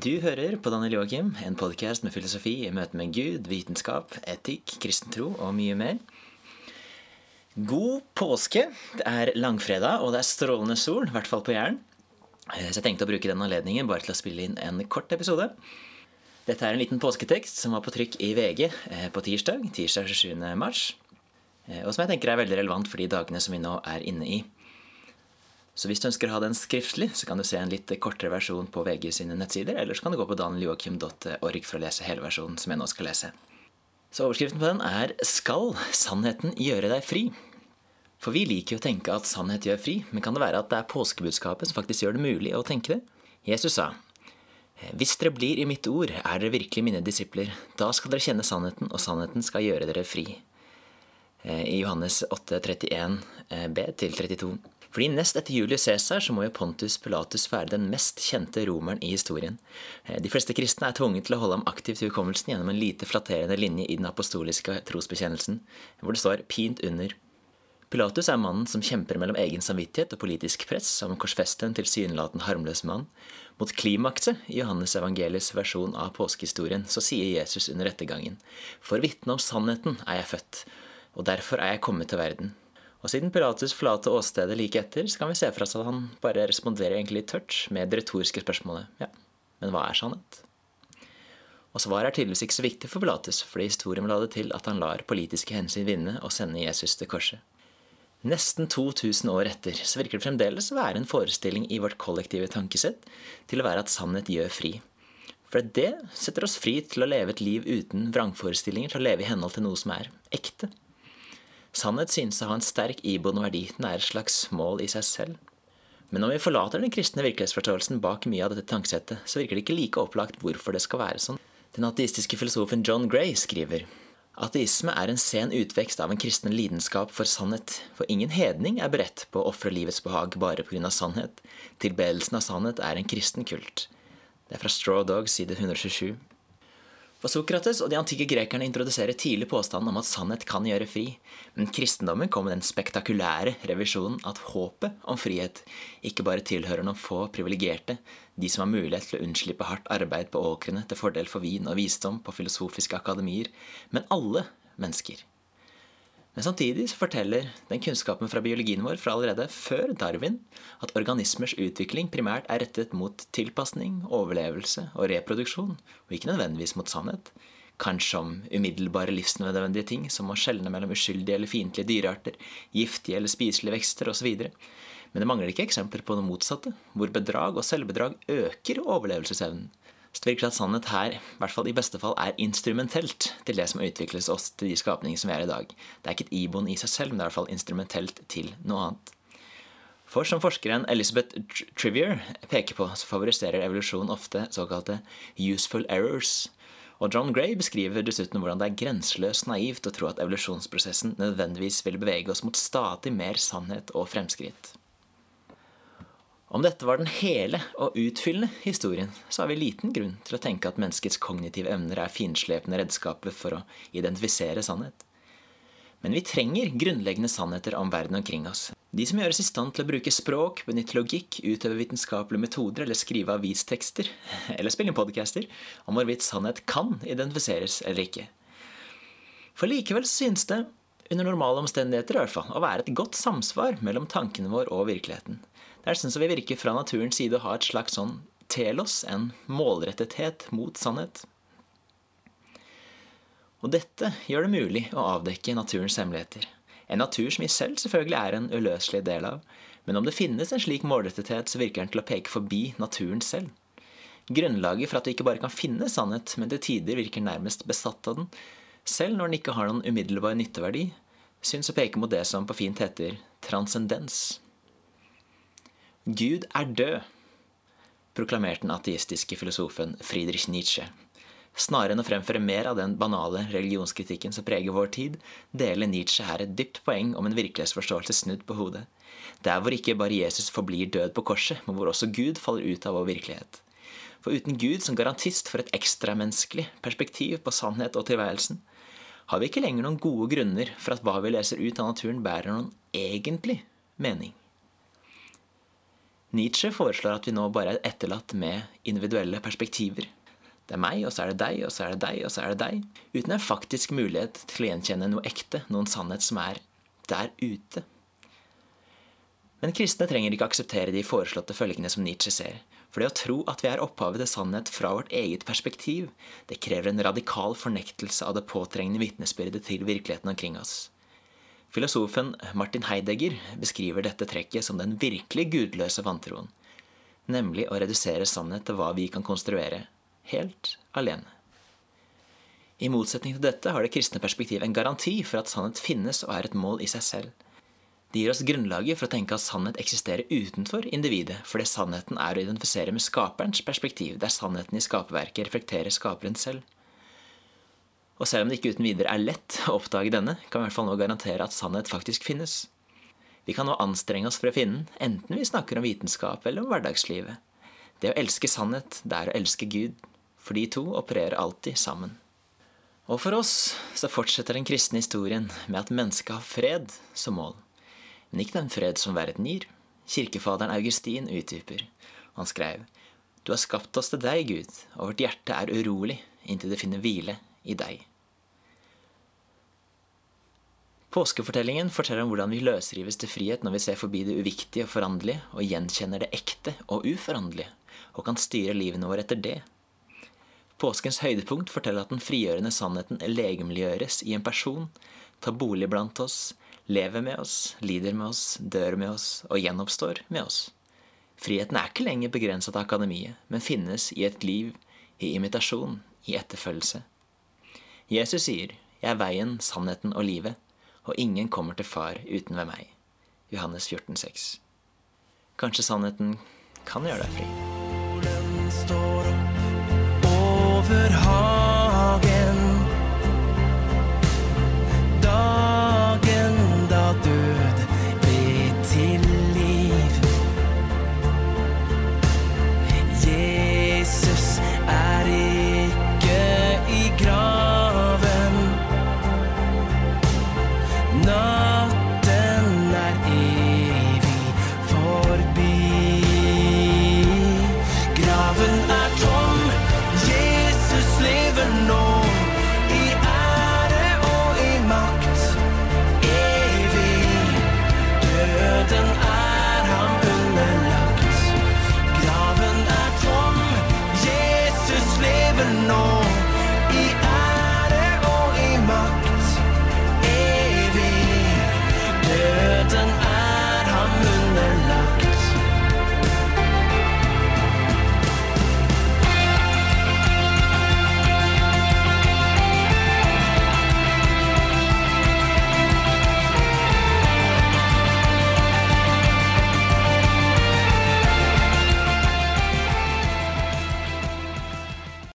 Du hører på Daniel Joakim, en podkast med filosofi i møte med Gud, vitenskap, etikk, kristen tro og mye mer. God påske. Det er langfredag, og det er strålende sol, i hvert fall på Jæren. Så jeg tenkte å bruke den anledningen bare til å spille inn en kort episode. Dette er en liten påsketekst som var på trykk i VG eh, på tirsdag, tirsdag 27. mars, eh, og som jeg tenker er veldig relevant for de dagene som vi nå er inne i. Så hvis du ønsker å ha den skriftlig, så kan du se en litt kortere versjon på VG sine nettsider, eller så kan du gå på danieljoakim.org for å lese hele versjonen som jeg nå skal lese. Så overskriften på den er 'Skal sannheten gjøre deg fri'? For vi liker jo å tenke at sannhet gjør fri, men kan det være at det er påskebudskapet som faktisk gjør det mulig å tenke det? Jesus sa hvis dere blir i mitt ord, er dere virkelig mine disipler. Da skal dere kjenne sannheten, og sannheten skal gjøre dere fri. I Johannes 8, 31 b til 32. Fordi nest etter Julius Cæsar så må jo Pontus Pilatus være den mest kjente romeren i historien. Eh, de fleste kristne er tvunget til å holde ham aktivt i hukommelsen gjennom en lite flatterende linje i den apostoliske trosbekjennelsen, hvor det står pint under. Pilatus er mannen som kjemper mellom egen samvittighet og politisk press om å korsfeste en tilsynelatende harmløs mann. Mot klimakset i Johannes evangeliets versjon av påskehistorien så sier Jesus under rettergangen, for vitne om sannheten er jeg født, og derfor er jeg kommet til verden. Og siden Pilatus forlater åstedet like etter, så kan vi se for oss at han bare responderer egentlig tørt med det retoriske spørsmålet ja, men hva er sannhet? Og svaret er tydeligvis ikke så viktig for Pilatus, fordi historien vil ha det til at han lar politiske hensyn vinne og sende Jesus til korset. Nesten 2000 år etter så virker det fremdeles å være en forestilling i vårt kollektive tankesett til å være at sannhet gjør fri. For det setter oss fri til å leve et liv uten vrangforestillinger, til å leve i henhold til noe som er ekte. Sannhet synes å ha en sterk iboende verdi. Den er et slags mål i seg selv. Men når vi forlater den kristne virkelighetsforståelsen bak mye av dette tankesettet, så virker det ikke like opplagt hvorfor det skal være sånn. Den ateistiske filosofen John Gray skriver Ateisme er en sen utvekst av en kristen lidenskap for sannhet, for ingen hedning er beredt på å ofre livets behag bare av sannhet. Tilbedelsen av sannhet er en kristen kult. Det er fra Straw Dog, side 127. For Sokrates og de antikke grekerne introduserer tidlig påstanden om at sannhet kan gjøre fri, men kristendommen kom med den spektakulære revisjonen at håpet om frihet ikke bare tilhører noen få privilegerte, de som har mulighet til å unnslippe hardt arbeid på åkrene til fordel for vin og visdom på filosofiske akademier, men alle mennesker. Men samtidig så forteller den kunnskapen fra biologien vår fra allerede før Darwin at organismers utvikling primært er rettet mot tilpasning, overlevelse og reproduksjon, og ikke nødvendigvis mot sannhet. Kanskje om umiddelbare livsnødvendige ting som å skjelne mellom uskyldige eller fiendtlige dyrearter, giftige eller spiselige vekster osv. Men det mangler ikke eksempler på det motsatte, hvor bedrag og selvbedrag øker overlevelsesevnen. Så det virker at sannhet her, i hvert fall i beste fall, er instrumentelt til det som utvikles oss til de skapninger som vi er i dag. Det er ikke et iboende i seg selv, men det er i hvert fall instrumentelt til noe annet. For som forskeren Elizabeth Trivier peker på, så favoriserer evolusjon ofte såkalte useful errors. Og John Gray beskriver dessuten hvordan det er grenseløst naivt å tro at evolusjonsprosessen nødvendigvis vil bevege oss mot stadig mer sannhet og fremskritt. Om dette var den hele og utfyllende historien, så har vi liten grunn til å tenke at menneskets kognitive evner er finslepne redskaper for å identifisere sannhet. Men vi trenger grunnleggende sannheter om verden omkring oss. De som gjøres i stand til å bruke språk, benytte logikk, utøve vitenskapelige metoder eller skrive avistekster, eller spille inn podcaster, om hvorvidt sannhet kan identifiseres eller ikke. For likevel synes det, under normale omstendigheter i hvert fall, å være et godt samsvar mellom tankene våre og virkeligheten. Det er sånn som vi virker fra naturens side å ha et slags sånn telos, en målrettethet mot sannhet. Og dette gjør det mulig å avdekke naturens hemmeligheter. En natur som i selv selvfølgelig er en uløselig del av, men om det finnes en slik målrettethet, så virker den til å peke forbi naturen selv. Grunnlaget for at du ikke bare kan finne sannhet, men til tider virker nærmest besatt av den, selv når den ikke har noen umiddelbar nytteverdi, syns å peke mot det som på fint heter transcendens. Gud er død, proklamerte den ateistiske filosofen Friedrich Nietzsche. Snarere enn å fremføre mer av den banale religionskritikken som preger vår tid, deler Nietzsche her et dypt poeng om en virkelighetsforståelse snudd på hodet. Der hvor ikke bare Jesus forblir død på korset, men hvor også Gud faller ut av vår virkelighet. For uten Gud som garantist for et ekstramenneskelig perspektiv på sannhet og tilværelsen, har vi ikke lenger noen gode grunner for at hva vi leser ut av naturen, bærer noen egentlig mening. Nietzsche foreslår at vi nå bare er etterlatt med individuelle perspektiver. Det er meg, og så er det deg, og så er det deg, og så er det deg. Uten en faktisk mulighet til å gjenkjenne noe ekte, noen sannhet som er der ute. Men kristne trenger ikke akseptere de foreslåtte følgene som Nietzsche ser. For det å tro at vi er opphavet til sannhet fra vårt eget perspektiv, det krever en radikal fornektelse av det påtrengende vitnesbyrdet til virkeligheten omkring oss. Filosofen Martin Heidegger beskriver dette trekket som den virkelig gudløse vantroen, nemlig å redusere sannhet til hva vi kan konstruere, helt alene. I motsetning til dette har det kristne perspektiv en garanti for at sannhet finnes og er et mål i seg selv. Det gir oss grunnlaget for å tenke at sannhet eksisterer utenfor individet, fordi sannheten er å identifisere med skaperens perspektiv, der sannheten i skaperverket reflekterer skaperen selv. Og selv om det ikke uten videre er lett å oppdage denne, kan vi i hvert fall nå garantere at sannhet faktisk finnes. Vi kan nå anstrenge oss for å finne den, enten vi snakker om vitenskap eller om hverdagslivet. Det å elske sannhet, det er å elske Gud, for de to opererer alltid sammen. Og for oss så fortsetter den kristne historien med at mennesket har fred som mål men ikke den fred som verden gir. Kirkefaderen Augustin utdyper. Han skrev Du har skapt oss til deg, Gud, og vårt hjerte er urolig inntil det finner hvile i deg. Påskefortellingen forteller om hvordan vi løsrives til frihet når vi ser forbi det uviktige og foranderlige, og gjenkjenner det ekte og uforanderlige, og kan styre livene våre etter det. Påskens høydepunkt forteller at den frigjørende sannheten legemliggjøres i en person, tar bolig blant oss, lever med oss, lider med oss, dør med oss og gjenoppstår med oss. Friheten er ikke lenger begrenset av akademiet, men finnes i et liv i imitasjon, i etterfølgelse. Jesus sier, 'Jeg er veien, sannheten og livet', og ingen kommer til Far uten ved meg. Johannes 14, 14,6. Kanskje sannheten kan gjøre deg fri. Solen står over havet. never know.